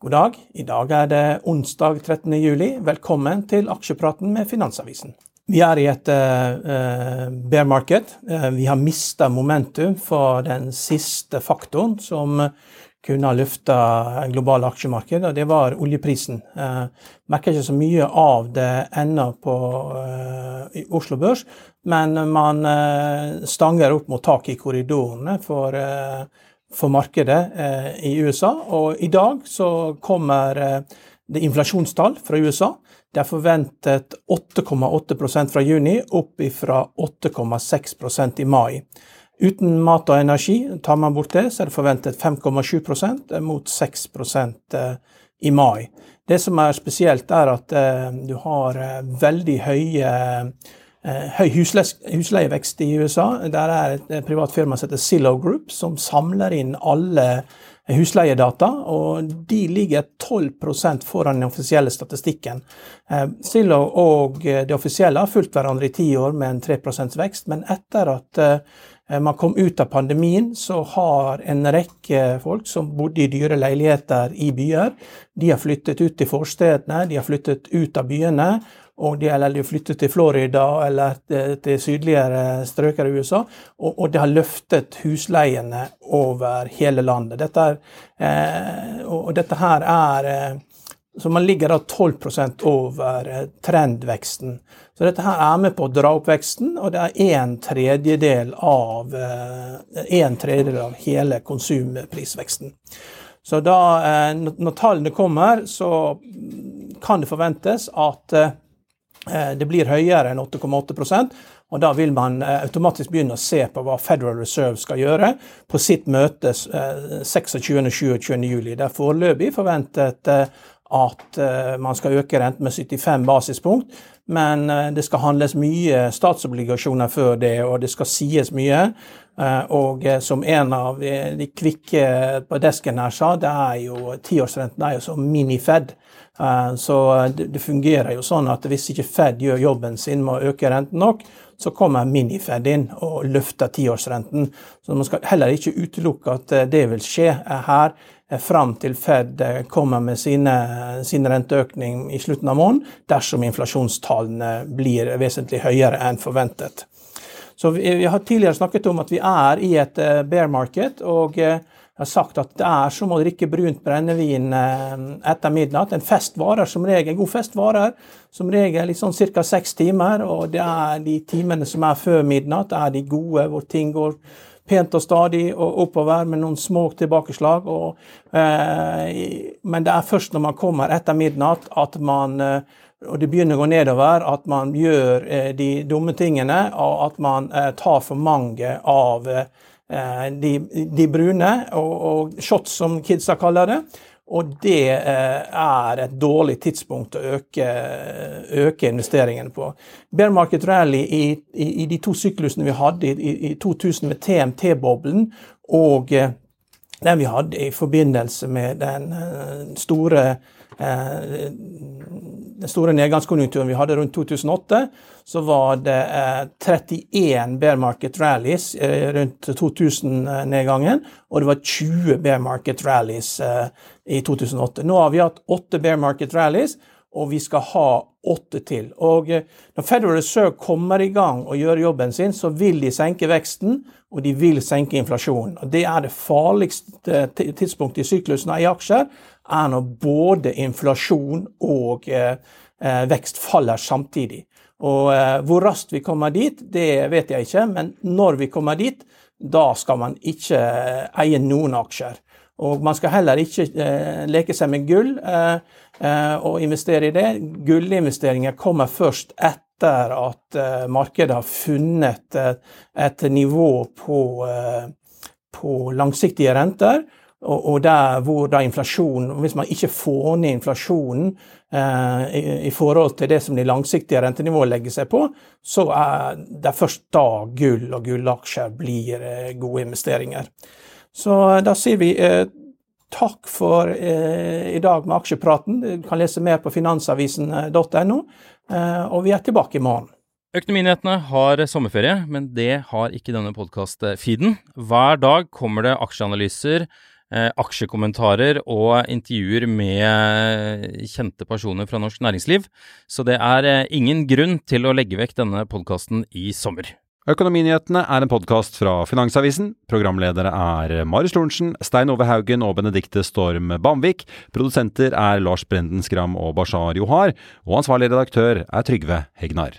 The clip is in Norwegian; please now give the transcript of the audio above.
God dag. I dag er det onsdag 13. juli. Velkommen til aksjepraten med Finansavisen. Vi er i et uh, bear market. Uh, vi har mista momentum for den siste faktoren som kunne ha løfta globale aksjemarked, og det var oljeprisen. Uh, merker ikke så mye av det ennå på uh, Oslo Børs, men man uh, stanger opp mot taket i korridorene for, for markedet i USA. Og i dag så kommer det inflasjonstall fra USA. Det er forventet 8,8% fra juni, opp fra 8,6% i mai. Uten mat og energi, tar man bort det, så er det forventet 5,7% mot 6 eh, i mai. Det som er spesielt, er at eh, du har eh, veldig høye høy husleievekst i USA. Der er et privat firma som heter Zillow Group, som samler inn alle husleiedata, og de ligger 12 foran den offisielle statistikken. Zillow og det offisielle har fulgt hverandre i ti år med en 3 vekst, men etter at Eh, man kom ut av pandemien, så har en rekke folk som bodde i dyre leiligheter i byer, de har flyttet ut til forstedene, de har flyttet ut av byene. Og de, eller de har flyttet til Florida eller til sydligere strøker i USA. Og, og det har løftet husleiene over hele landet. Dette er, eh, og dette her er eh, så man ligger da 12 over eh, trendveksten. Så dette her er med på å dra opp veksten, og det er en tredjedel av, eh, en tredjedel av hele konsumprisveksten. Så da, eh, når tallene kommer, så kan det forventes at det blir høyere enn 8,8% og Da vil man automatisk begynne å se på hva Federal Reserve skal gjøre på sitt møte 26.-27. juli. Det er foreløpig forventet at eh, man skal øke renten med 75 basispunkt, men eh, det skal handles mye statsobligasjoner før det, og det skal sies mye. Eh, og som en av de kvikke på desken her sa, det er jo tiårsrenten er jo som mini-Fed. Så det fungerer jo sånn at hvis ikke Fed gjør jobben sin med å øke renten nok, så kommer mini-Fed inn og løfter tiårsrenten. Så man skal heller ikke utelukke at det vil skje her Eh, fram til Fed eh, kommer med sine, sin renteøkning i slutten av måneden, dersom inflasjonstallene blir vesentlig høyere enn forventet. Så vi, vi, har tidligere snakket om at vi er i et bear market, og har sagt at det er som å drikke brunt brennevin uh, etter midnatt. En fest varer som regel, god fest varer som regel sånn ca. seks timer, og det er de timene som er før midnatt, er de gode, hvor ting går pent og stadig og oppover med noen små tilbakeslag. Og, eh, men det er først når man kommer etter midnatt at man eh, og det begynner å gå nedover, at man gjør eh, de dumme tingene, og at man eh, tar for mange av eh, de, de, brune, og, og shots som kidsa kaller det. Og det eh, er et dårlig tidspunkt å øke, øke investeringene på. Bear Market Rally i, i, i, de to syklusene vi hadde i, i 2000 med TMT-boblen og eh, den vi hadde i forbindelse med den eh, store den store nedgangskonjunkturen vi hadde rundt 2008, så var det 31 bear market rallies rundt 2000-nedgangen, og det var 20 bear market rallies i 2008. Nå har vi hatt åtte bear market rallies, og vi skal ha åtte til. Og eh, Når Federal Reserve kommer i gang og gjør jobben sin, så vil de senke veksten, og de vil senke inflasjonen. Og Det er det farligste tidspunktet i syklusen i aksjer, er når både inflasjon og eh, eh, vekst faller samtidig. Og eh, Hvor raskt vi kommer dit, det vet jeg ikke, men når vi kommer dit, da skal man ikke eie noen aksjer. Og man skal heller ikke eh, leke seg med gull eh, og investere i det. Gullinvesteringer kommer først etter at markedet har funnet et, nivå på, på, langsiktige renter. Og, og der hvor da inflasjonen Hvis man ikke får ned inflasjonen eh, i, i, forhold til det som de langsiktige rentenivået legger seg på, så er det først da gull og gullaksjer blir eh, gode investeringer. Så eh, da sier vi eh, takk for eh, i dag med aksjepraten. Du kan lese mer på finansavisen.no, eh, og vi er tilbake i morgen. Økonominyhetene har sommerferie, men det har ikke denne podkast-feeden. Hver dag kommer det aksjeanalyser, aksjekommentarer og intervjuer med kjente personer fra norsk næringsliv, så det er eh, ingen grunn til å legge vekk denne podkasten i sommer. Økonominyhetene er en podkast fra Finansavisen. Programledere er Marius Lorentzen, Stein Ove Haugen og Benedikte Storm Bamvik. Produsenter er Lars Brenden Skram og Bashar Johar. Og ansvarlig redaktør er Trygve Hegnar.